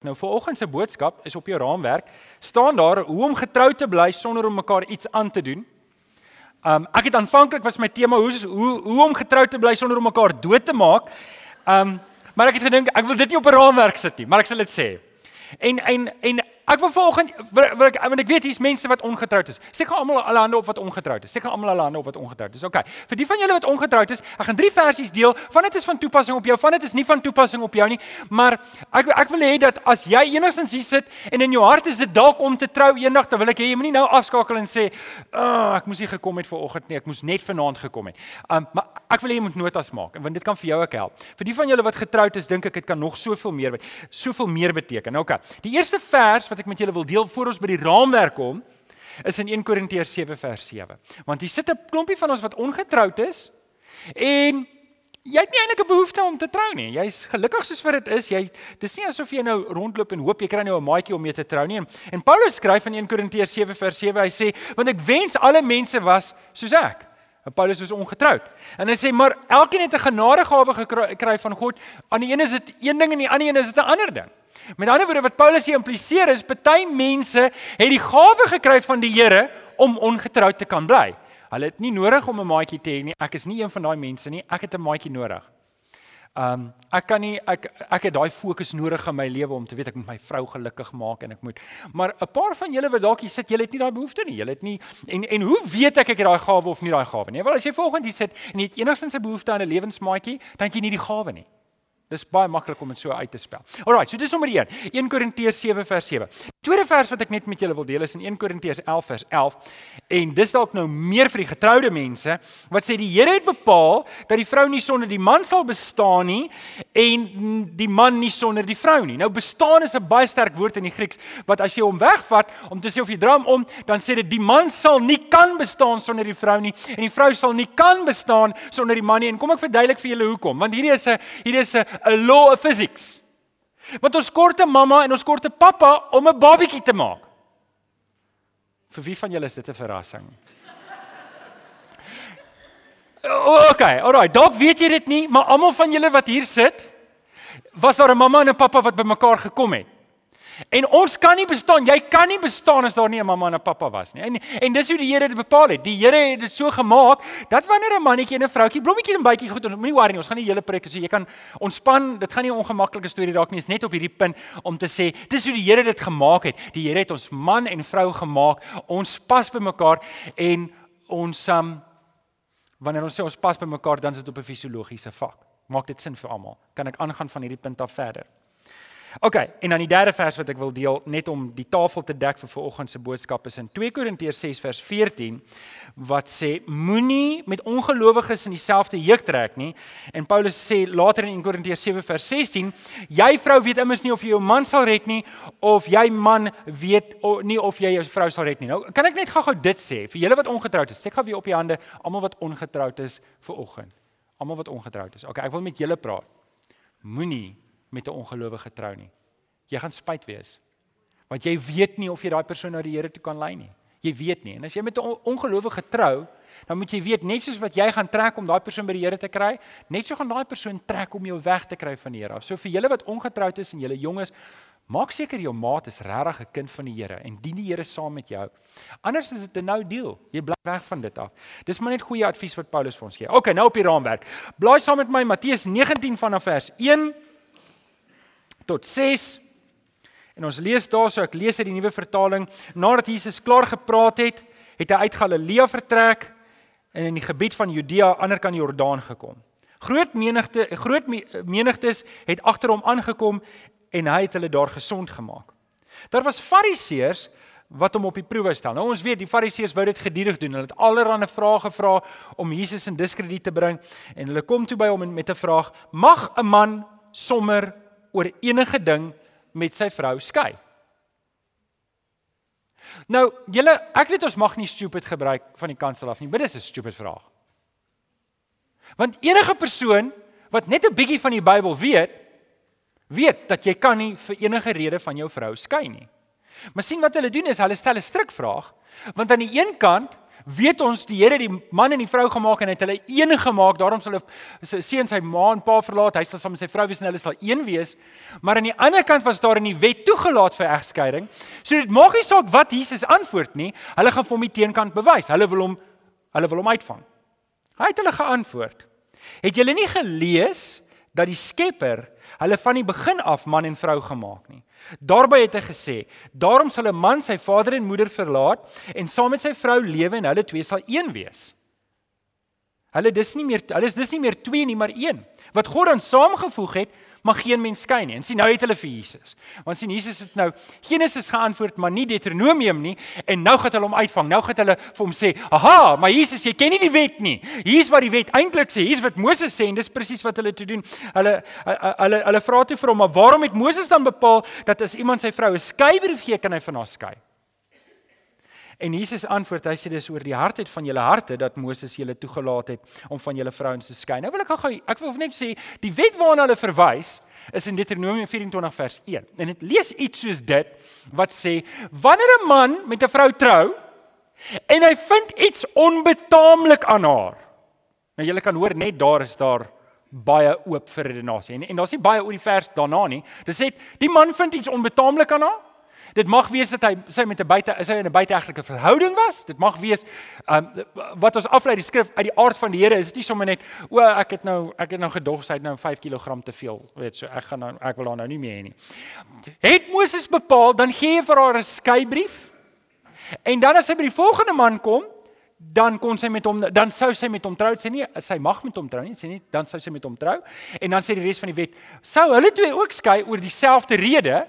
Nou vanoggend se boodskap is op jou raamwerk staan daar hoe om getrou te bly sonder om mekaar iets aan te doen. Um ek het aanvanklik was my tema hoe hoe hoe om getrou te bly sonder om mekaar dood te maak. Um maar ek het gedink ek wil dit nie op 'n raamwerk sit nie, maar ek sal dit sê. En en en Ek wil vanoggend wil ek want ek weet hier's mense wat ongetroud is. Steek gou almal hulle hande op wat ongetroud is. Steek gou almal hulle hande op wat ongetroud is. OK. Vir die van julle wat ongetroud is, ek gaan drie versies deel. Van dit is van toepassing op jou, van dit is nie van toepassing op jou nie. Maar ek ek wil hê dat as jy enigstens hier sit en in jou hart is dit dalk om te trou eendag, dan wil ek hê jy moenie nou afskakel en sê, "Ag, oh, ek moes nie gekom het vanoggend nie. Ek moes net vanaand gekom het." Um maar ek wil hê jy moet notas maak want dit kan vir jou ook help. Vir die van julle wat getroud is, dink ek dit kan nog soveel meer soveel meer beteken. OK. Die eerste vers wat ek met julle wil deel voor ons by die raamwerk kom is in 1 Korintiërs 7 vers 7. Want hier sit 'n klompie van ons wat ongetroud is en jy het nie eintlik 'n behoefte om te trou nie. Jy's gelukkig soos wat dit is. Jy dis nie asof jy nou rondloop en hoop jy kry nou 'n maatjie om mee te trou nie. En, en Paulus skryf in 1 Korintiërs 7 vers 7. Hy sê, "Want ek wens alle mense was soos ek." En Paulus was ongetroud. En hy sê, "Maar elkeen het 'n genadegawe gekry van God. Aan die een is dit een ding en die ander een is dit 'n ander ding." Met ander woorde wat Paulus hier impliseer is party mense het die gawe gekry van die Here om ongetroud te kan bly. Hulle het nie nodig om 'n maatjie te hê nie. Ek is nie een van daai mense nie. Ek het 'n maatjie nodig. Um ek kan nie ek ek het daai fokus nodig in my lewe om te weet ek moet my vrou gelukkig maak en ek moet maar 'n paar van julle wat dalk hier sit, julle het nie daai behoefte nie. Julle het nie en en hoe weet ek ek het daai gawe of nie daai gawe nie? Wel as jy volgens hier sit en jy het enigstens 'n behoefte aan 'n lewensmaatjie, dan het jy nie die gawe nie. Dis baie maklik om dit so uit te spel. Alraai, so dis nommer 1. 1 Korintiërs 7 vers 7. Tweede vers wat ek net met julle wil deel is in 1 Korintiërs 11 vers 11. En dis dalk nou meer vir die getroude mense wat sê die Here het bepaal dat die vrou nie sonder die man sal bestaan nie en die man nie sonder die vrou nie. Nou bestaan is 'n baie sterk woord in die Grieks wat as jy hom wegvat om te sê of jy dram om, dan sê dit die man sal nie kan bestaan sonder die vrou nie en die vrou sal nie kan bestaan sonder die man nie. En kom ek verduidelik vir julle hoekom? Want hierdie is 'n hierdie is 'n 'n law of physics. Want ons kort 'n mamma en ons kort 'n pappa om 'n babatjie te maak. Vir wie van julle is dit 'n verrassing? Okay, alright, dalk weet jy dit nie, maar almal van julle wat hier sit, was daar 'n mamma en 'n pappa wat bymekaar gekom het. En ons kan nie bestaan. Jy kan nie bestaan as daar nie 'n mamma en 'n pappa was nie. En en dis hoe die Here dit bepaal het. Die Here het dit so gemaak dat wanneer 'n mannetjie en 'n vroutjie blommetjies en bytjie goed, moenie worry nie. Ons gaan nie hele preek so jy kan ontspan. Dit gaan nie 'n ongemaklike storie raak nie. Dit is net op hierdie punt om te sê, dis hoe die Here dit gemaak het. Die Here het ons man en vrou gemaak. Ons pas by mekaar en ons um, wanneer ons sê ons pas by mekaar, dan is dit op 'n fisiologiese vlak. Maak dit sin vir almal? Kan ek aangaan van hierdie punt af verder? OK, en dan die derde vers wat ek wil deel net om die tafel te dek vir vanoggend se boodskap is in 2 Korintiërs 6 vers 14 wat sê moenie met ongelowiges in dieselfde juk trek nie. En Paulus sê later in 1 Korintiërs 7 vers 16, jy vrou weet immers nie of jy jou man sal red nie of jy man weet nie of jy jou vrou sal red nie. Nou, kan ek net gou-gou dit sê vir julle wat ongetroud is. Steek gou weer op die hande almal wat ongetroud is vanoggend. Almal wat ongetroud is. OK, ek wil met julle praat. Moenie met 'n ongelowige trou nie. Jy gaan spyt wees. Want jy weet nie of jy daai persoon na die Here toe kan lei nie. Jy weet nie. En as jy met 'n ongelowige trou, dan moet jy weet net soos wat jy gaan trek om daai persoon by die Here te kry, net so gaan daai persoon trek om jou weg te kry van die Here. So vir julle wat ongetroud is en julle jonges, maak seker jou maat is regtig 'n kind van die Here en dien die Here saam met jou. Anders is dit 'n nou deal. Jy bly weg van dit af. Dis maar net goeie advies wat Paulus vir ons gee. OK, nou op die raamwerk. Blaai saam met my Matteus 19 vanaf vers 1 tot 6. En ons lees daarso, ek lees uit die nuwe vertaling, nadat Jesus klaar gepraat het, het hy uit Galilea vertrek en in die gebied van Judea aan die ander kant die Jordaan gekom. Groot menigte groot menigtes het agter hom aangekom en hy het hulle daar gesond gemaak. Daar was Fariseërs wat hom op die proewe stel. Nou ons weet die Fariseërs wou dit gedurig doen. Hulle het allerlei vrae gevra om Jesus in diskrediet te bring en hulle kom toe by hom met 'n vraag: Mag 'n man sommer oor enige ding met sy vrou skei. Nou, julle, ek weet ons mag nie stupid gebruik van die kansel af nie, maar dis 'n stupid vraag. Want enige persoon wat net 'n bietjie van die Bybel weet, weet dat jy kan nie vir enige rede van jou vrou skei nie. Maar sien wat hulle doen is hulle stel 'n strikvraag, want aan die een kant weet ons die Here die man en die vrou gemaak en het hulle een gemaak. Daarom sal hulle seun sy ma en pa verlaat. Hy sal saam met sy vrou wees en hulle sal een wees. Maar aan die ander kant was daar in die wet toegelaat vir egskeiding. So dit maak nie saak wat Jesus antwoord nie. Hulle gaan vir hom die teenkant bewys. Hulle wil hom hulle wil hom uitvang. Hy het hulle geantwoord. Het julle nie gelees dat die Skepper hulle van die begin af man en vrou gemaak nie? Daarby het hy gesê: "Daarom sal 'n man sy vader en moeder verlaat en saam met sy vrou lewe en hulle twee sal een wees." Hulle dis nie meer hulle is dis nie meer twee nie, maar een. Wat God dan saamgevoeg het, mag geen mens skei nie. En sien nou het hulle vir Jesus. Want sien Jesus het nou Genesis geantwoord, maar nie Deuteronomium nie en nou gaan hulle hom uitvang. Nou gaan hulle vir hom sê, "Aha, maar Jesus, jy ken nie die wet nie. Hier's wat die wet eintlik sê. Hier's wat Moses sê en dis presies wat hulle te doen." Hulle hulle hulle vra toe vir hom, "Maar waarom het Moses dan bepaal dat as iemand sy vrou 'n skeibrief gee, kan hy van haar skei?" En Jesus antwoord, hy sê dis oor die hardheid van julle harte dat Moses julle toegelaat het om van julle vrouens te skei. Nou wil ek gou ek wil net sê die wet waarna hulle verwys is in Deuteronomium 24 vers 1. En dit lees iets soos dit wat sê wanneer 'n man met 'n vrou trou en hy vind iets onbetaamlik aan haar. Nou julle kan hoor net daar is daar baie oop vir redenasie. En en daar's nie baie oor die vers daarna nie. Dit sê die man vind iets onbetaamlik aan haar Dit mag wees dat hy sy met 'n buite sy in 'n buiteegtelike verhouding was. Dit mag wees um, wat ons aflei die skrif uit die aard van die Here is dit nie sommer net o ek het nou ek het nou gedog sy het nou 5 kg te veel. Weet so ek gaan nou ek wil haar nou nie meer hê nie. Het Moses bepaal dan gee hy vir haar 'n skeybrief. En dan as sy by die volgende man kom, dan kon sy met hom dan sou sy met hom trou. Sy nie sy mag met hom trou nie, sy nie dan sou sy met hom trou. En dan sê die res van die wet, sou hulle twee ook skei oor dieselfde rede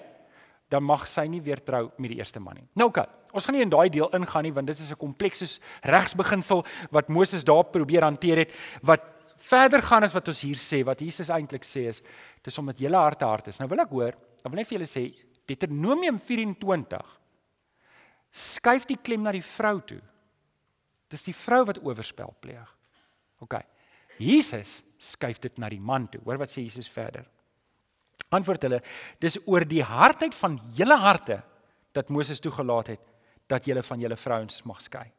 dan mag sy nie weer trou met die eerste man nie. Nou oké, okay, ons gaan nie in daai deel ingaan nie want dit is 'n komplekse regsbeginsel wat Moses daar probeer hanteer het wat verder gaan as wat ons hier sê wat Jesus eintlik sê is dis om met julle harte hart is. Nou wil ek hoor, ek wil net vir julle sê Deuteronomium 24 skuif die klem na die vrou toe. Dis die vrou wat oorspel pleeg. OK. Jesus skuif dit na die man toe. Hoor wat sê Jesus verder? Antwoord hulle: Dis oor die hardheid van julle harte dat Moses toegelaat het dat julle van julle vrouens mag skei.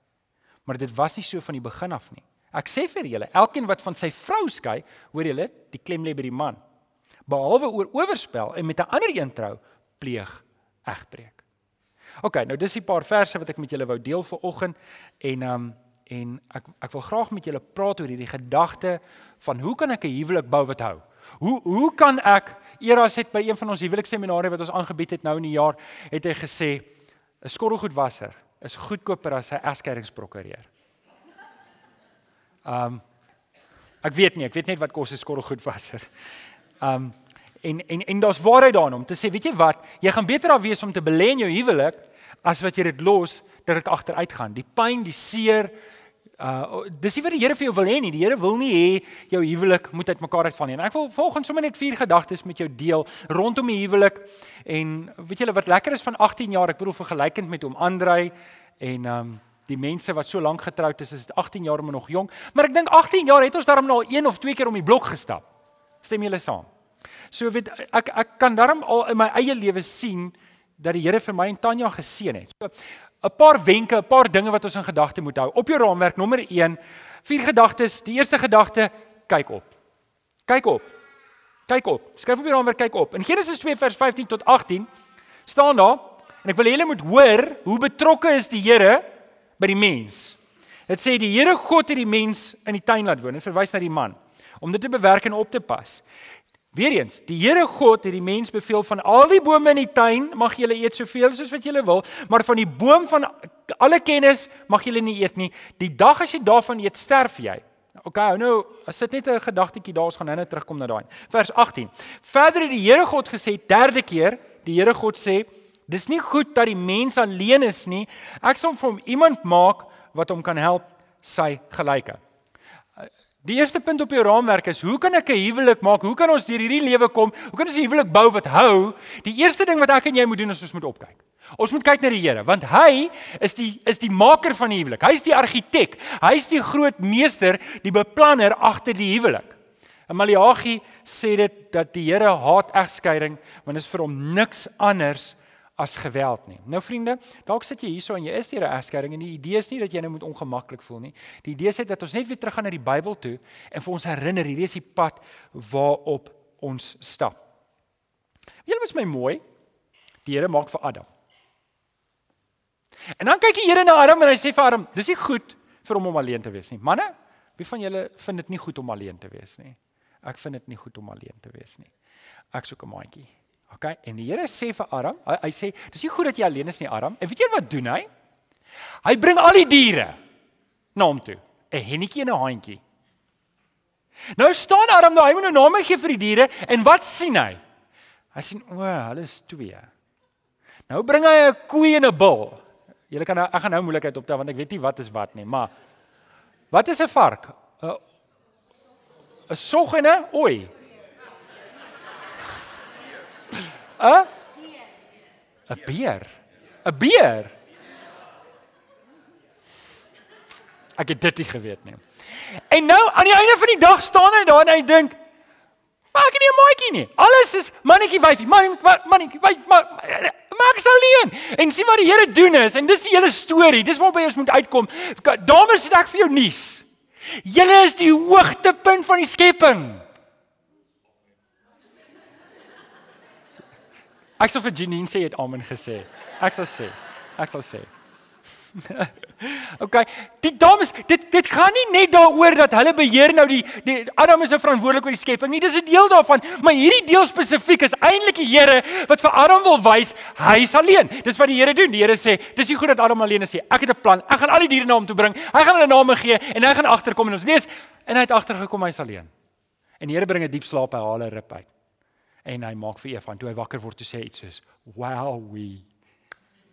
Maar dit was nie so van die begin af nie. Ek sê vir julle, elkeen wat van sy vrou skei, hoor julle, die klem lê by die man. Behalwe oor oorspel en met 'n ander een trou, pleeg egbreek. OK, nou dis 'n paar verse wat ek met julle wou deel vir oggend en um en ek ek wil graag met julle praat oor hierdie gedagte van hoe kan ek 'n huwelik bou wat hou? Hoe hoe kan ek Eras het by een van ons huwelikseminare wat ons aangebied het nou in die jaar, het hy gesê 'n skorrelgoedwasser is goedkoper as 'n egskeidingsprokureur. Um ek weet nie, ek weet net wat kos 'n skorrelgoedwasser. Um en en en daar's waarheid daarin om te sê, weet jy wat, jy gaan beter af wees om te belê in jou huwelik as wat jy dit los dat dit agteruit gaan. Die pyn, die seer, Uh dis nie wat die Here vir jou wil hê nie. Die Here wil nie hê jou huwelik moet uitmekaar uitval nie. En ek wil volgens sommer net vier gedagtes met jou deel rondom die huwelik. En weet julle wat lekker is van 18 jaar? Ek bedoel vergelykend met oom Andrei en um die mense wat so lank getroud is, is dit 18 jaar maar nog jonk. Maar ek dink 18 jaar het ons daarom nou al een of twee keer om die blok gestap. Stem julle saam? So weet ek ek kan daarom al in my eie lewe sien dat die Here vir my en Tanya geseën het. So 'n paar wenke, 'n paar dinge wat ons in gedagte moet hou. Op jou raamwerk nommer 1, vier gedagtes. Die eerste gedagte, kyk op. Kyk op. Kyk op. Skryf op jou raamwerk kyk op. In Genesis 2 vers 15 tot 18 staan daar en ek wil julle moet hoor hoe betrokke is die Here by die mens. Dit sê die Here God het die mens in die tuin laat woon. Dit verwys na die man om dit te bewerk en op te pas. Weereens, die Here God het die mens beveel van al die bome in die tuin mag julle eet soveel soos wat julle wil, maar van die boom van alle kennis mag julle nie eet nie. Die dag as jy daarvan eet, sterf jy. OK, hou nou, as dit net 'n gedagtetjie daar is gaan nou terugkom na daai. Vers 18. Verder het die Here God gesê derde keer, die Here God sê, dis nie goed dat die mens alleen is nie. Ek sal vir hom iemand maak wat hom kan help sy gelyke. Die eerste punt op jou raamwerk is: hoe kan ek 'n huwelik maak? Hoe kan ons deur hierdie lewe kom? Hoe kan ons 'n huwelik bou wat hou? Die eerste ding wat ek en jy moet doen is ons moet opkyk. Ons moet kyk na die Here, want hy is die is die maker van die huwelik. Hy is die argitek. Hy is die groot meester, die beplanner agter die huwelik. En Maleagi sê dit dat die Here haat egskeiding want dit is vir hom niks anders as geweld nie. Nou vriende, dalk sit jy hierso en jy is deur 'n egskeiding en die idee is nie dat jy nou moet ongemaklik voel nie. Die idee is dat ons net weer terug gaan na die Bybel toe en vir ons herinner hierdie is die pad waarop ons stap. Julle was my mooi. Die Here maak vir Adam. En dan kyk die Here na Adam en hy sê vir Adam, dis nie goed vir hom om alleen te wees nie. Manne, wie van julle vind dit nie goed om alleen te wees nie? Ek vind dit nie goed om alleen te wees nie. Ek soek 'n maatjie. OK, en die Here sê vir Adam, hy, hy sê, dis nie goed dat jy alleen is nie, Adam. En weet jy wat doen hy? Hy bring al die diere na hom toe. 'n Hennetjie en 'n haantjie. Nou staan Adam daar, hy moet nou name gee vir die diere en wat sien hy? Hy sien o, hulle is twee. Nou bring hy 'n koei en 'n bul. Julle kan nou ek gaan nou moeilikheid optel want ek weet nie wat is wat nie, maar wat is 'n vark? 'n 'n sog en 'n ooi. 'n 'n beer. 'n beer. Ek het dit nie geweet nie. En nou aan die einde van die dag staan hy daar en hy dink Maak nie 'n maatjie nie. Alles is mannetjie wyfie, mannetjie mannetjie wyf, maar maak se alleen. En sien wat die Here doen is en dis die hele storie. Dis waarby ons moet uitkom. Dames, ek vir jou nuus. Julle is die hoogtepunt van die skepping. Ek sou vir Janine sê het amen gesê. Ek sou sê. Ek sou sê. okay, die dames, dit dit gaan nie net daaroor dat hulle beheer nou die die Adam is 'n verantwoordelik oor die skepping nie. Dis 'n deel daarvan, maar hierdie deel spesifiek is eintlik die Here wat vir Adam wil wys hy is alleen. Dis wat die Here doen. Die Here sê, dis nie goed dat Adam alleen is nie. Ek het 'n plan. Ek gaan al die diere na hom toe bring. Hy gaan hulle name gee en hy gaan agterkom en ons lees en hy het agtergekom hy's alleen. En die Here bring 'n diep slaap hy haal 'n rib uit. En hy maak vir Eva en toe hy wakker word toe sê iets soos, "Wow, we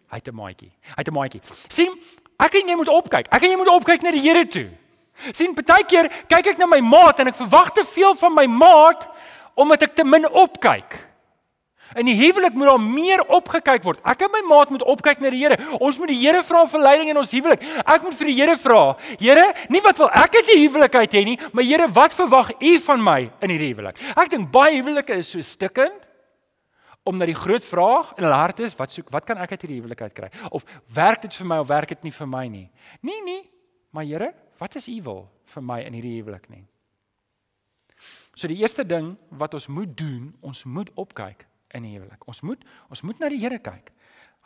Hy het 'n maatjie. Hy het 'n maatjie. sien, ek en jy moet opkyk. Ek en jy moet opkyk na die Here toe. sien, baie keer kyk ek na my maat en ek verwag te veel van my maat omdat ek te min opkyk. In die huwelik moet daar meer opgekyk word. Ek en my maat moet opkyk na die Here. Ons moet die Here vra vir leiding in ons huwelik. Ek moet vir die Here vra. Here, nie wat wil ek uit die huwelikheid hê nie, maar Here, wat verwag U van my in hierdie huwelik? Ek dink baie huwelike is so stikkend omdat die groot vraag in hulle hart is wat soek wat kan ek uit hierdie huwelik uit kry of werk dit vir my of werk dit nie vir my nie nee nee maar Here wat is u wil vir my in hierdie huwelik nie so die eerste ding wat ons moet doen ons moet opkyk in die huwelik ons moet ons moet na die Here kyk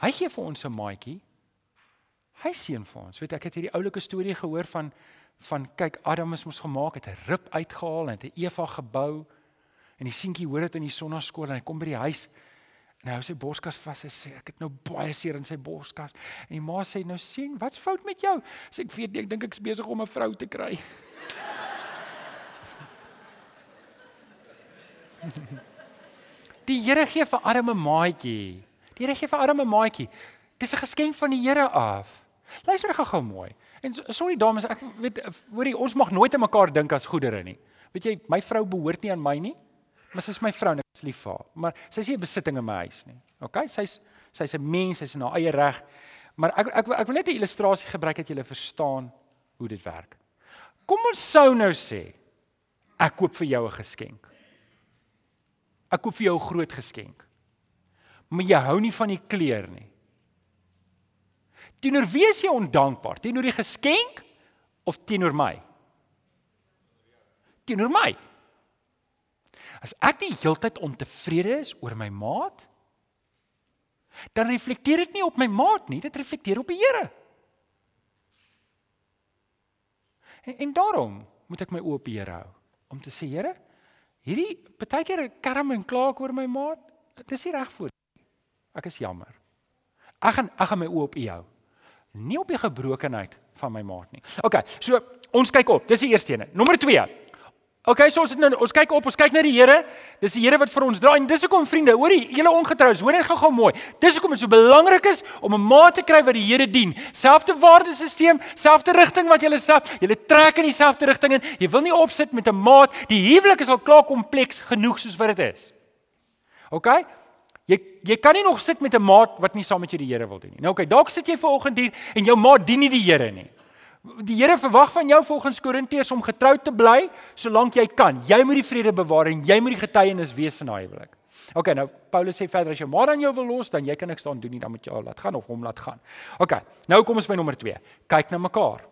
hy gee vir ons 'n maatjie hy seën vir ons weet ek het hierdie oulike storie gehoor van van kyk Adam is mos gemaak het 'n rib uitgehaal en het 'n Eva gebou En die seentjie hoor dit in die sonnaskool en hy kom by die huis en hy hou sy borskas vas en sê ek het nou baie seer in sy borskas. En die ma sê nou sien, wat's fout met jou? Sê ek weet nie, ek dink ek's besig om 'n vrou te kry. Die Here gee vir Adam 'n maatjie. Die Here gee vir Adam 'n maatjie. Dis 'n geskenk van die Here af. Luister gou-gou mooi. En sorry dames, ek weet hoorie ons mag nooit aan mekaar dink as goedere nie. Weet jy, my vrou behoort nie aan my nie. Maar sy is my vrou en ek is lief vir haar. Maar sy is nie 'n besitting in my huis nie. OK? Sy's sy's 'n mens, sy's in haar eie reg. Maar ek ek ek wil net 'n illustrasie gebruik dat julle verstaan hoe dit werk. Kom ons sou nou sê ek koop vir jou 'n geskenk. Ek koop vir jou 'n groot geskenk. Maar jy hou nie van die kleur nie. Teenoor wie is jy ondankbaar? Teenoor die geskenk of teenoor my? Teenoor my. As ek die heeltyd ontevrede is oor my maat, dan reflekteer dit nie op my maat nie, dit reflekteer op die Here. En, en daarom moet ek my oop die Here hou om te sê Here, hierdie partykeer kerm en kla ek oor my maat, dit is nie reg voor nie. Ek is jammer. Ek gaan ek gaan my oop U hou. Nie op die gebrokenheid van my maat nie. OK, so ons kyk op. Dis die eerste een. Nommer 2. Okay, so ons het nou ons kyk op, ons kyk na die Here. Dis die Here wat vir ons dra en dis hoekom vriende, hoorie, julle ongetroues, hoor net gou-gou mooi. Dis hoekom dit so belangrik is om 'n maat te kry wat die Here dien. Selfde waardesisteem, selfde rigting wat julle self, julle trek in dieselfde rigting en jy wil nie opsit met 'n maat. Die huwelik is al klaar kompleks genoeg soos wat dit is. Okay? Jy jy kan nie nog sit met 'n maat wat nie saam met jou die Here wil doen nie. Nou okay, dalk sit jy ver oggend hier en jou maat dien nie die Here nie. Die Here verwag van jou volgens Korintiërs om getrou te bly solank jy kan. Jy moet die vrede bewaar en jy moet die getuienis wees in daai huwelik. OK, nou Paulus sê verder as jy maar aan jou wil los, dan jy kan niks daan doen nie, dan moet jy al laat gaan of hom laat gaan. OK. Nou kom ons by nommer 2. Kyk na mekaar.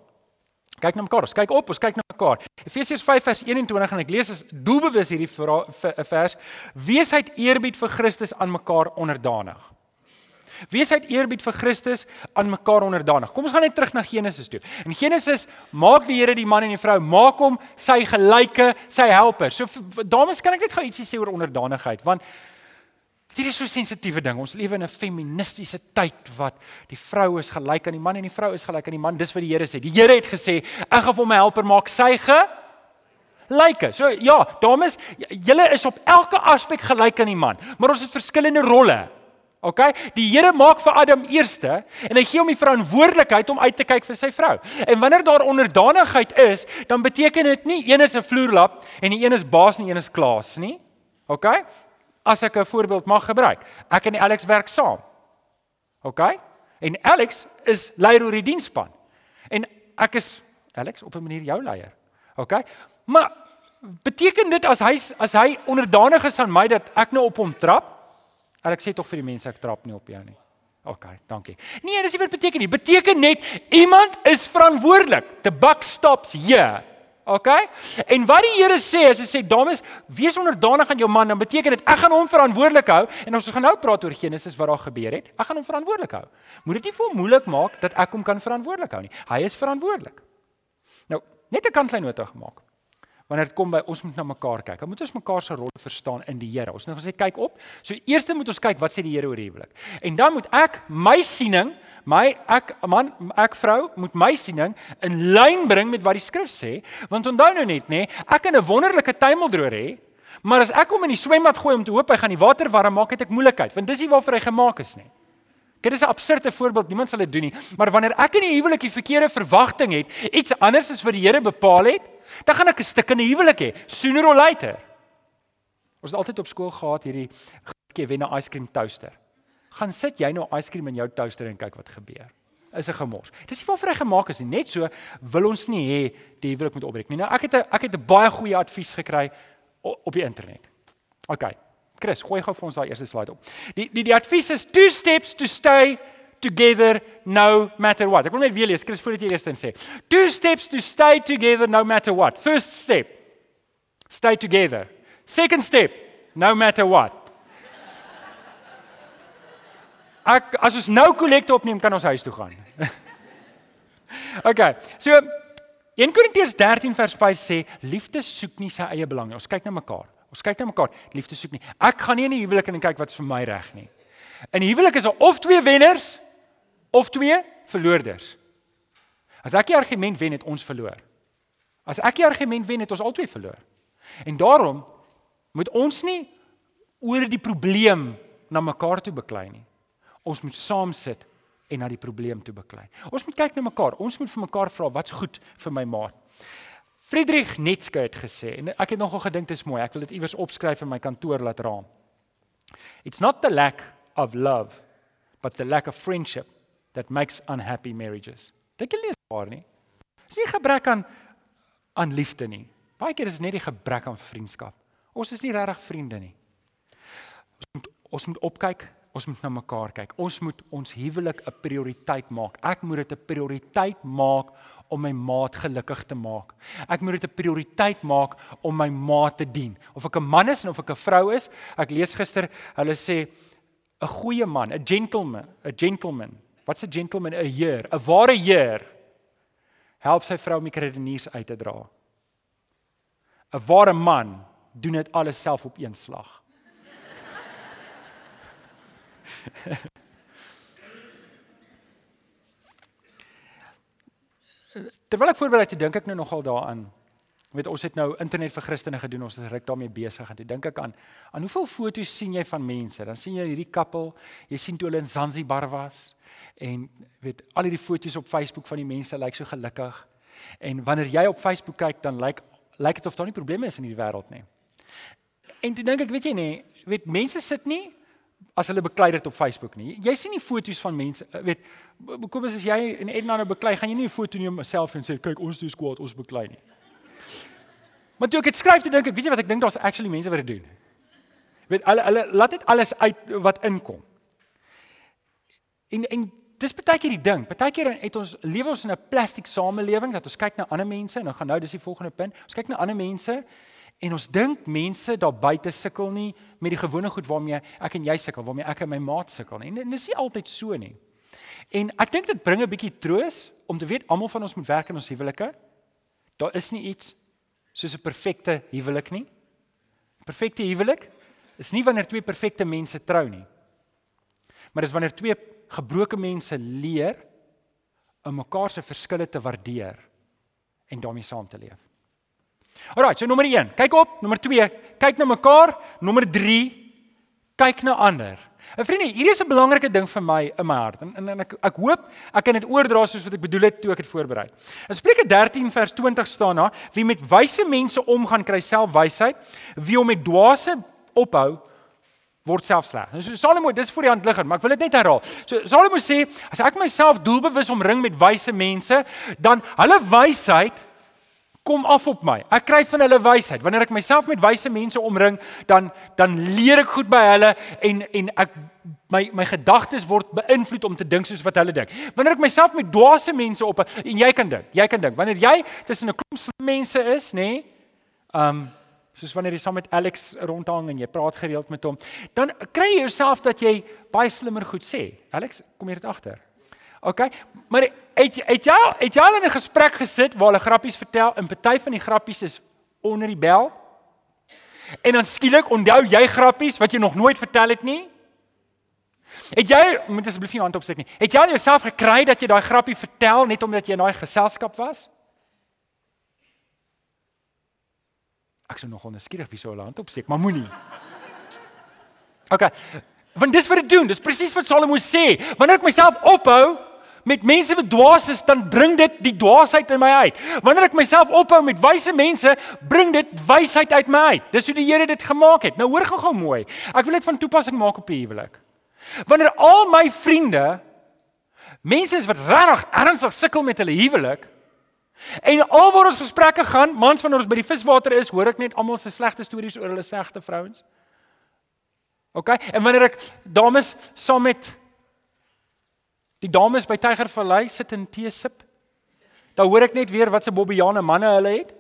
Kyk na mekaar. Ons kyk op, ons kyk na mekaar. Efesiërs 5 vers 21 en ek lees as doelbewus hierdie vers: Wees uit eerbied vir Christus aan mekaar onderdanig. Wees uit eerbied vir Christus aan mekaar onderdanig. Kom ons gaan net terug na Genesis toe. In Genesis maak die Here die man en die vrou, maak hom sy gelyke, sy helper. So dames, kan ek net gou ietsie sê oor onderdanigheid want dit is so 'n sensitiewe ding. Ons lewe in 'n feministiese tyd wat die vrou is gelyk aan die man en die vrou is gelyk aan die man. Dis wat die Here sê. Die Here het gesê, ek gaan vir my helper maak sy ge Lyke. So ja, dames, julle is op elke aspek gelyk aan die man, maar ons het verskillende rolle. OK? Die Here maak vir Adam eerste en hy gee hom die verantwoordelikheid om uit te kyk vir sy vrou. En wanneer daar onderdanigheid is, dan beteken dit nie een is 'n vloerlap en die een is baas en die een is klaas nie. OK? As ek 'n voorbeeld mag gebruik. Ek en Alex werk saam. OK? En Alex is leier oor die diensspan. En ek is Alex op 'n manier jou leier. OK? Maar beteken dit as hy as hy onderdanig is aan my dat ek nou op hom trap? En ek sê tog vir die mense ek trap nie op jou nie. OK, dankie. Nee, dis nie wat beteken nie. Beteken net iemand is verantwoordelik. The buck stops here. OK? En wat die Here sê is hy sê dames, wees onderdanig aan jou man, dan beteken dit ek gaan hom verantwoordelik hou en ons gaan nou praat oor Genesis wat daar gebeur het. Ek gaan hom verantwoordelik hou. Moet dit nie vir hom moeilik maak dat ek hom kan verantwoordelik hou nie. Hy is verantwoordelik. Nou, net 'n kantlyn nota gemaak wanneer dit kom by ons moet na mekaar kyk. Dan moet ons mekaar se rol verstaan in die Here. Ons nou gesê kyk op. So eers moet ons kyk wat sê die Here oor huwelik. En dan moet ek my siening, my ek man, ek vrou moet my siening in lyn bring met wat die skrif sê, want onthou nou net nê, ek kan 'n wonderlike tuimeldroër hê, maar as ek hom in die swembad gooi om te hoop hy gaan die water warm maak, het ek moeilikheid, want dis nie waarvoor hy gemaak is nie. Dit is 'n absurde voorbeeld, niemand sal dit doen nie, maar wanneer ek in die huwelik die verkeerde verwagting het, iets anders as wat die Here bepaal het, dan gaan ek 'n stuk in 'n huwelik hê, sooner or later. Ons het altyd op skool gehad hierdie gee wen 'n ice cream toaster. Gaan sit jy nou ice cream in jou toaster en kyk wat gebeur. Is 'n gemors. Dis nie waarvoor hy gemaak is nie. Net so wil ons nie hê die huwelik moet opbreek nie. Nou ek het 'n ek het 'n baie goeie advies gekry op die internet. OK. Chris, gooi gou vir ons daai eerste slide op. Die die die advies is two steps to stay together no matter what. Ek wil net weer lees, Chris, voordat jy eers dan sê. Two steps to stay together no matter what. First step. Stay together. Second step, no matter what. Ek as ons nou kollekte opneem, kan ons huis toe gaan. okay. So 1 Korintiërs 13 vers 5 sê liefde soek nie sy eie belang nie. Ons kyk na mekaar. Ons kyk na mekaar. Liefde soek nie. Ek gaan nie in die huwelik en kyk wat's vir my reg nie. In die huwelik is daar of twee wenners of twee verloorders. As ek die argument wen, het ons verloor. As ek die argument wen, het ons albei verloor. En daarom moet ons nie oor die probleem na mekaar toe beklei nie. Ons moet saam sit en na die probleem toe beklei. Ons moet kyk na mekaar. Ons moet vir mekaar vra wat's goed vir my maat. Friedrich Nietzsche het gesê en ek het nogal gedink dit is mooi. Ek wil dit iewers opskryf in my kantoor laat raam. It's not the lack of love but the lack of friendship that makes unhappy marriages. Dink jy nie waar nie? Dis nie gebrek aan aan liefde nie. Baie keer is dit net die gebrek aan vriendskap. Ons is nie regtig vriende nie. Ons moet ons moet opkyk, ons moet na mekaar kyk. Ons moet ons huwelik 'n prioriteit maak. Ek moet dit 'n prioriteit maak om my maat gelukkig te maak. Ek moet dit 'n prioriteit maak om my maat te dien. Of ek 'n man is en of ek 'n vrou is. Ek lees gister, hulle sê 'n goeie man, 'n gentleman, 'n gentleman Wat's 'n gentleman? 'n heer, 'n ware heer. Help sy vrou om die kredeniers uit te dra. 'n Ware man doen dit alles self op een slag. Terwyl ek voorberei het, dink ek nou nogal daaraan. Weet ons het nou internet vir Christene gedoen, ons is reg daarmee besig en dink ek aan aan hoeveel foto's sien jy van mense? Dan sien jy hierdie koppel, jy sien toe hulle in Zanzibar was en weet al hierdie foto's op Facebook van die mense lyk so gelukkig. En wanneer jy op Facebook kyk, dan lyk lyk dit of daar nie probleme is in hierdie wêreld nie. En toe dink ek, weet jy nie, weet mense sit nie as hulle beklei dit op Facebook nie. Jy sien nie foto's van mense, weet kom as jy in Edna nou beklei, gaan jy nie 'n foto neem myself en sê kyk ons doen skwaad, ons beklei nie. Maar toe ek dit skryf, toe dink ek, weet jy wat ek dink daar's actually mense wat dit doen. Weet hulle hulle laat dit alles uit wat inkom. En en dis baie keer die ding. Baie keer het ons lewe ons in 'n plastiek samelewing dat ons kyk na ander mense en dan gaan nou dis die volgende punt. Ons kyk na ander mense en ons dink mense daar buite sukkel nie met die gewone goed waarmee ek en jy sukkel, waarmee ek en my maat sukkel nie. En dit is nie altyd so nie. En ek dink dit bring 'n bietjie troos om te weet almal van ons moet werk in ons huwelike. Daar is nie iets soos 'n perfekte huwelik nie. Perfekte huwelik is nie wanneer twee perfekte mense trou nie. Maar dis wanneer twee gebroke mense leer om mekaar se verskille te waardeer en daarmee saam te leef. Alraai, so nommer 1, kyk op, nommer 2, kyk na mekaar, nommer 3, kyk na ander. En vriende, hier is 'n belangrike ding vir my in my hart. En, en, en ek ek hoop ek kan dit oordra soos wat ek bedoel het toe ek dit voorberei. In Spreuke 13 vers 20 staan daar: Wie met wyse mense omgaan, kry self wysheid. Wie hom met dwaase ophou, word self sleg. Nou so Salomo, dis voor die hand liggend, maar ek wil dit net herhaal. So Salomo sê, as ek myself doelbewus omring met wyse mense, dan hulle wysheid kom af op my. Ek kry van hulle wysheid. Wanneer ek myself met wyse mense omring, dan dan leer ek goed by hulle en en ek my my gedagtes word beïnvloed om te dink soos wat hulle dink. Wanneer ek myself met dwaase mense op en jy kan dink, jy kan dink. Wanneer jy tussen 'n klomp mense is, nê? Nee, um soos wanneer jy saam met Alex rondhang en jy praat gereeld met hom, dan kry jy jouself dat jy baie slimmer goed sê. Alex, kom hier dit agter. OK, maar het het jy het jy al in 'n gesprek gesit waar hulle grappies vertel en party van die grappies is onder die bel? En dan skielik onthou jy grappies wat jy nog nooit vertel het nie? Het jy moet asseblief nie hand opsteek nie. Het jy jouself gekry dat jy daai grappie vertel net omdat jy in daai geselskap was? Ek sou nog onderskierig wie sou hulle hand opsteek, maar moenie. OK. Want dis wat dit doen. Dis presies wat Salomo sê. Wanneer ek myself ophou met mense wat dwaas is, dan bring dit die dwaasheid in my uit. Wanneer ek myself ophou met wyse mense, bring dit wysheid uit my uit. Dis hoe die Here dit gemaak het. Nou hoor gou-gou mooi. Ek wil dit van toepassing maak op die huwelik. Wanneer al my vriende mense is wat regtig ernstig sukkel met hulle huwelik, en alwaar ons gesprekke gaan, mans wanneer ons by die viswater is, hoor ek net almal se slegte stories oor hulle slegte vrouens. OK? En wanneer ek dames saam met Die dames by Tygervallei sit in tee sip. Dan hoor ek net weer wat se bobbiane manne hulle het.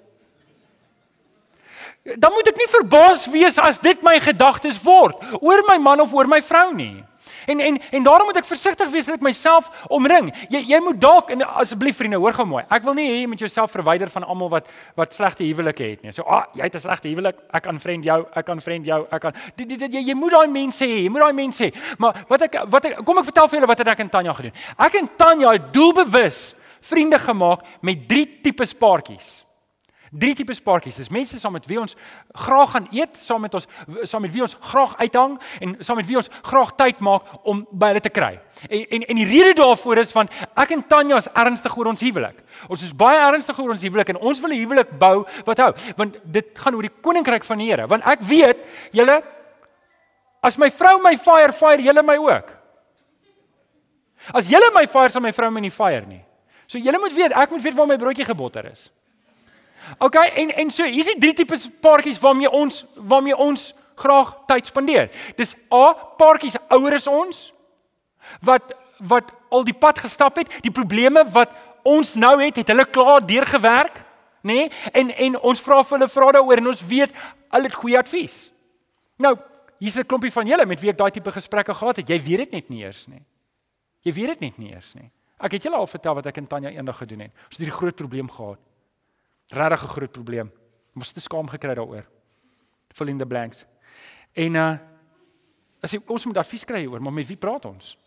Dan moet ek nie verbaas wees as dit my gedagtes word oor my man of oor my vrou nie. En en en daarom moet ek versigtig wees dat ek myself omring. Jy jy moet dalk en asseblief vriende, hoor gou mooi. Ek wil nie hê jy moet jouself verwyder van almal wat wat slegte huwelike het nie. So, ah, jy het 'n slegte huwelik. Ek kan vriend jou, ek kan vriend jou, ek kan dit jy, jy moet daai mense hê. Jy moet daai mense hê. Maar wat ek wat ek kom ek vertel vir julle wat het ek en Tanya gedoen. Ek en Tanya het doelbewus vriende gemaak met drie tipes paartjies. Drie tipe paartjies. Dis mense saam met wie ons graag gaan eet, saam met ons saam met wie ons graag uithang en saam met wie ons graag tyd maak om by hulle te kry. En en en die rede daarvoor is van ek en Tanya is ernstig oor ons huwelik. Ons is baie ernstig oor ons huwelik en ons wil 'n huwelik bou wat hou, want dit gaan oor die koninkryk van die Here. Want ek weet, julle as my vrou my fire, fire julle my ook. As julle my fire, sal my vrou my nie fire nie. So julle moet weet, ek moet weet waar my broodjie gebotter is. OK, en en so hier's die drie tipes paartjies waarmee ons waarmee ons graag tyd spandeer. Dis A, paartjies ouer as ons wat wat al die pad gestap het, die probleme wat ons nou het, het hulle klaar deurgewerk, nê? Nee? En en ons vra vir hulle vra daaroor en ons weet al het goeie advies. Nou, hier's 'n klompie van julle met wie ek daai tipe gesprekke gehad het. Jy weet dit net nie eers nie. Jy weet dit net nie eers nie. Ek het julle al vertel wat ek en Tanya eendag gedoen het. Ons het hierdie groot probleem gehad regtig 'n groot probleem. Ons het skaam gekry daaroor. Fill in the blanks. En uh as ek ons moet advies kry oor, maar met wie praat ons?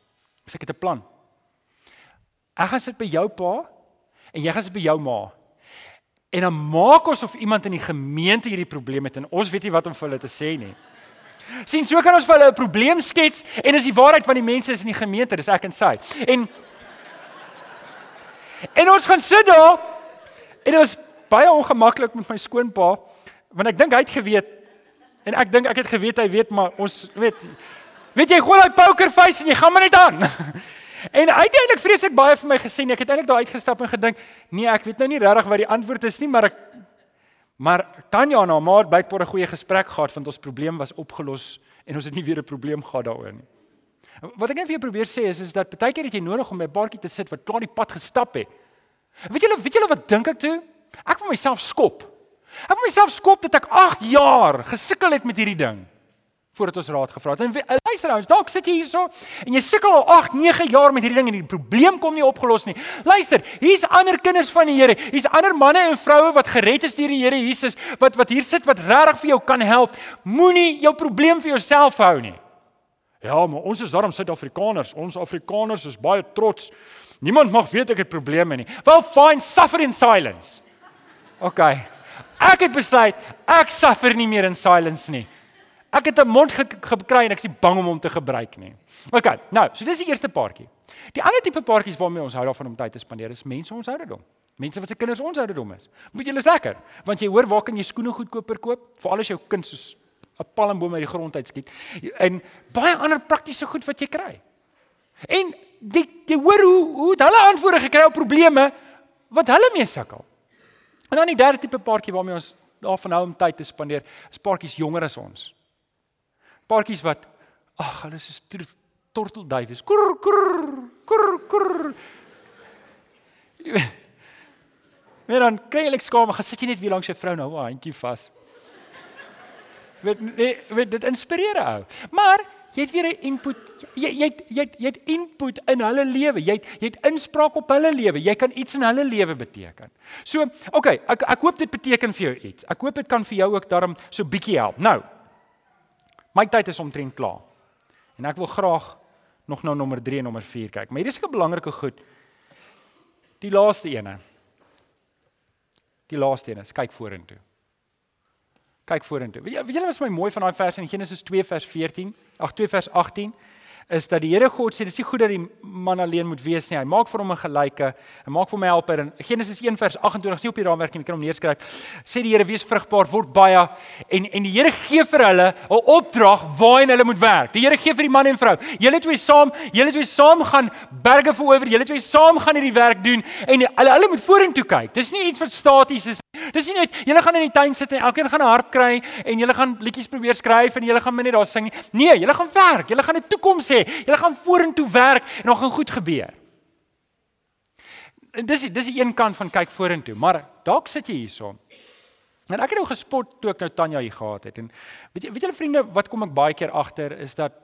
As ek het 'n plan. Ek gaan sit by jou pa en jy gaan sit by jou ma. En dan maak ons of iemand in die gemeente hierdie probleem het en ons weet nie wat om vir hulle te sê nie. Sien, so kan ons vir hulle 'n probleem skets en is die waarheid van die mense is in die gemeente, dis ek en sy. En En ons gaan sit daar en was baie ongemaklik met my skoonpa want ek dink hy het geweet en ek dink ek het geweet hy weet maar ons weet weet jy gooi daai poker face en jy gaan maar net aan. en uiteindelik vrees ek baie vir my gesien ek het eintlik daar uitgestap en gedink nee ek weet nou nie regtig wat die antwoord is nie maar ek maar Tanya en haar ma het bykbaar 'n goeie gesprek gehad want ons probleem was opgelos en ons het nie weer 'n probleem gehad daaroor nie. Wat ek net vir jou probeer sê is is dat baie keer het jy nodig om by 'n paartjie te sit wat klaar die pad gestap het. Weet julle, weet julle wat dink ek toe? Ek wil myself skop. Ek wil myself skop dat ek 8 jaar gesukkel het met hierdie ding voordat ons raad gevra het. En luister ouens, dalk sit jy hierso en jy sukkel al 8, 9 jaar met hierdie ding en die probleem kom nie opgelos nie. Luister, hier's ander kinders van die Here. Hier's ander manne en vroue wat gered is deur die Here Jesus wat wat hier sit wat regtig vir jou kan help. Moenie jou probleem vir jouself hou nie. Ja, maar ons is daarom Suid-Afrikaners. Ons Afrikaners is baie trots. Niemand mag weet ek het probleme nie. Well, fine, suffer in silence. OK. Ek het besluit ek suffer nie meer in silence nie. Ek het 'n mond gekry en ek is bang om hom te gebruik nie. OK. Nou, so dis die eerste paartjie. Die ander tipe paartjies waarmee ons hou daarvan om tyd te spandeer is mense ons ouderdom. Mense wat se kinders ons ouderdom is. Moet julle lekker, want jy hoor waar kan jy skoene goedkoper koop? Veral as jou kind soos 'n palmboom uit die grond uitskiet. En baie ander praktiese goed wat jy kry. En die jy hoor hoe hoe hulle antwoorde gekry op probleme wat hulle mee sukkel. En dan die derde tipe paartjie waarmee ons daarvan hou om tyd te spandeer, is paartjies jonger as ons paartjies wat ag, hulle is so tortelduifies. Kur kur kur kur. Maar dan kry jy skaam, gaan sit jy net weer langs jou vrou nou, 'n handjie vas. Weet nee, weet dit inspireer ou. Maar jy het weer 'n input. Jy jy jy het, jy het input in hulle lewe. Jy het jy het inspraak op hulle lewe. Jy kan iets in hulle lewe beteken. So, okay, ek ek hoop dit beteken vir jou iets. Ek hoop dit kan vir jou ook daarom so bietjie help. Nou, My tyd is omtrent klaar. En ek wil graag nog na nommer 3 en nommer 4 kyk. Maar hier is 'n belangrike goed. Die laaste ene. Die laaste ene, kyk vorentoe. Kyk vorentoe. Weet julle wat my mooi van daai vers in Genesis 2 vers 14, ag 2 vers 18 is dat die Here God sê dis nie goed dat die man alleen moet wees nie. Hy maak vir hom 'n gelyke. Hy maak vir hom 'n helper in Genesis 1 vers 28, sien op die raamwerk en jy kan hom neerskryf. Sê die Here wees vrugbaar, word baie en en die Here gee vir hulle 'n opdrag waarheen hulle moet werk. Die Here gee vir die man en vrou. Julle twee saam, julle twee saam gaan berge verower. Julle twee saam gaan hierdie werk doen en hulle hulle moet vorentoe kyk. Dis nie iets wat staties is. Dis nie net julle gaan in die tuin sit en elkeen gaan 'n harp kry en julle gaan liedjies probeer skryf en julle gaan net daar sing nie. Nee, julle gaan werk. Julle gaan 'n toekoms hê. Julle gaan vorentoe werk en nog gaan goed gebeur. En dis dis die een kant van kyk vorentoe, maar dalk sit jy hierso. En ek het nou gespot toe ek nou Tanya hier gehad het en weet jy weet julle vriende wat kom ek baie keer agter is dat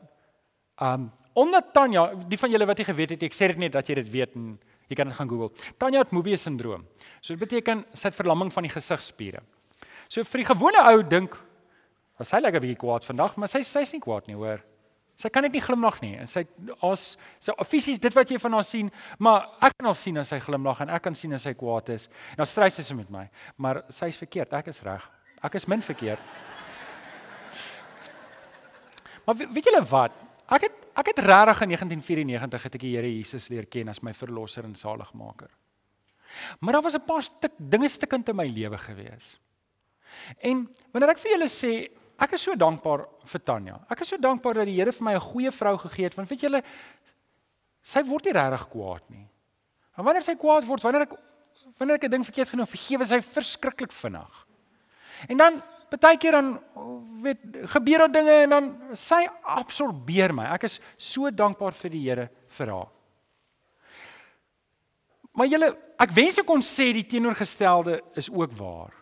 um omdat Tanya, die van julle wat jy geweet het, ek sê dit net dat jy dit weet en jy kan dit gaan Google. Tanya het Mobius sindroom. So dit beteken sy het verlamming van die gesigspiere. So vir die gewone ou dink was hy lekker bietjie kwaad vandag, maar sy sy's nie kwaad nie, hoor. Sy kan net nie glimlag nie. Sy as sy fisies dit wat jy van haar sien, maar ek kan al sien as sy glimlag en ek kan sien as sy kwaad is. En dan stry sy met my, maar sy is verkeerd, ek is reg. Ek is min verkeerd. Maar weet julle wat? Ek het ek het regtig in 1994 het ek die Here Jesus leer ken as my verlosser en saligmaker. Maar daar was 'n paar stuk dinge stukkend in my lewe gewees. En wanneer ek vir julle sê Ek is so dankbaar vir Tanya. Ek is so dankbaar dat die Here vir my 'n goeie vrou gegee het want weet julle sy word nie regtig kwaad nie. En wanneer sy kwaad word, wanneer ek wanneer ek 'n ding verkeerd genoem, vergewe sy verskriklik vinnig. En dan baie keer dan weet gebeur daar dinge en dan sy absorbeer my. Ek is so dankbaar vir die Here vir haar. Maar julle, ek wens ek kon sê die teenoorgestelde is ook waar.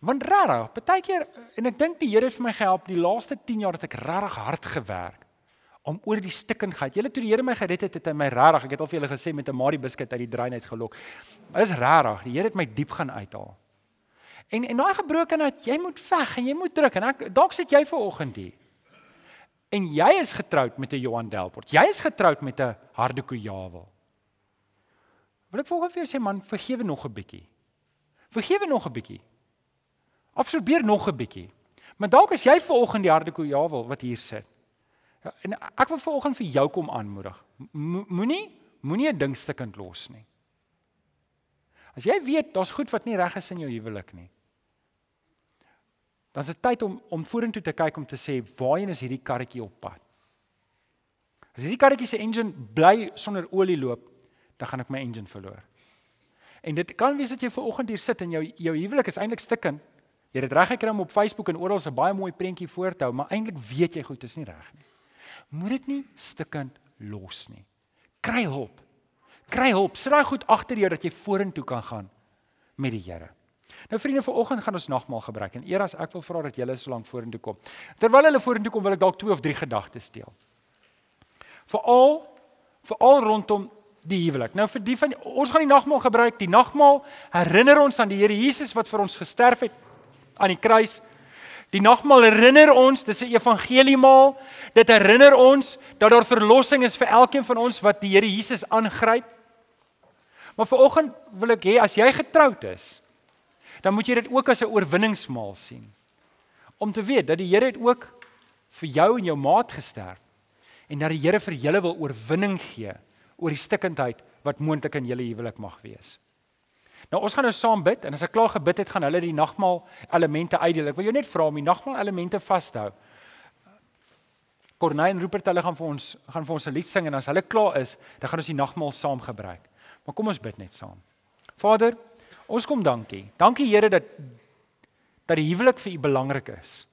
Want regtig, baie keer en ek dink die Here het vir my gehelp die laaste 10 jaar het ek regtig hard gewerk om oor die stikkingheid. Julle toe die Here my gered het, het hy my regtig, ek het al vir julle gesê met 'n Marie biskuit uit die drein uit gelok. Is regtig, die Here het my diep gaan uithaal. En en daai gebrokenheid, jy moet veg en jy moet druk en ek dalk sit jy ver oggend hier. En jy is getroud met 'n Johan Delport. Jy is getroud met 'n Hardekoe Jawel. Wil ek volgens vir jou sê man, vergewe nog 'n bietjie. Vergewe nog 'n bietjie. Absorbeer nog 'n bietjie. Maar dalk as jy vanoggend die harde koe ja wil wat hier sit. Ja, en ek wil vanoggend vir jou kom aanmoedig. Moenie moenie 'n ding stukkend los nie. As jy weet daar's goed wat nie reg is in jou huwelik nie. Dan is dit tyd om om vorentoe te kyk om te sê waarheen is hierdie karretjie op pad? As hierdie karretjie se engine bly sonder olie loop, dan gaan ek my engine verloor. En dit kan wees dat jy ver oggend hier sit en jou jou huwelik is eintlik stikkend Jy het dit reg gekry om op Facebook en oral 'n baie mooi prentjie voor te hou, maar eintlik weet jy goed, dit is nie reg nie. Moet dit nie stikkend los nie. Kry hulp. Kry hulp. Sit daai goed agter jou dat jy vorentoe kan gaan met die Here. Nou vriende, vanoggend gaan ons nagmaal gebruik en eers ek wil vra dat julle so lank vorentoe kom. Terwyl hulle vorentoe kom, wil ek dalk twee of drie gedagtes deel. Veral veral rondom die huwelik. Nou vir die van ons gaan die nagmaal gebruik. Die nagmaal herinner ons aan die Here Jesus wat vir ons gesterf het aan die kruis. Die nagmaal herinner ons, dis 'n evangeliemaal. Dit herinner ons dat daar verlossing is vir elkeen van ons wat die Here Jesus aangryp. Maar vanoggend wil ek hê as jy getroud is, dan moet jy dit ook as 'n oorwinningsmaal sien. Om te weet dat die Here het ook vir jou en jou maat gesterf en dat die Here vir julle wil oorwinning gee oor die stikkindheid wat moontlik in julle huwelik mag wees. Nou ons gaan nou saam bid en as ek klaar gebid het, gaan hulle die nagmaal elemente uitdeel. Ek wil jou net vra om die nagmaal elemente vas te hou. Corneille en Rupert hulle gaan vir ons gaan vir ons 'n lied sing en as hulle klaar is, dan gaan ons die nagmaal saam gebruik. Maar kom ons bid net saam. Vader, ons kom dankie. Dankie Here dat dat die huwelik vir U belangrik is.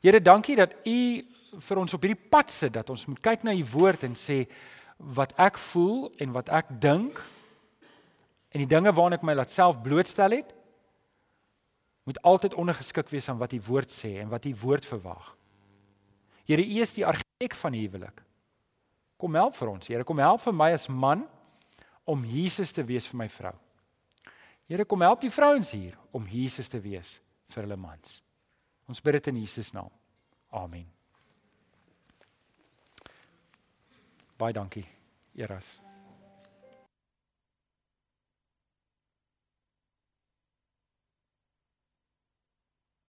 Here, dankie dat U vir ons op hierdie pad sit dat ons moet kyk na U woord en sê wat ek voel en wat ek dink en die dinge waarna ek my laat self blootstel het moet altyd ondergeskik wees aan wat die woord sê en wat die woord verwag. Here, U is die argitek van die huwelik. Kom help vir ons. Here, kom help vir my as man om Jesus te wees vir my vrou. Here, kom help die vrouens hier om Jesus te wees vir hulle mans. Ons bid dit in Jesus naam. Amen. Baie dankie. Eras.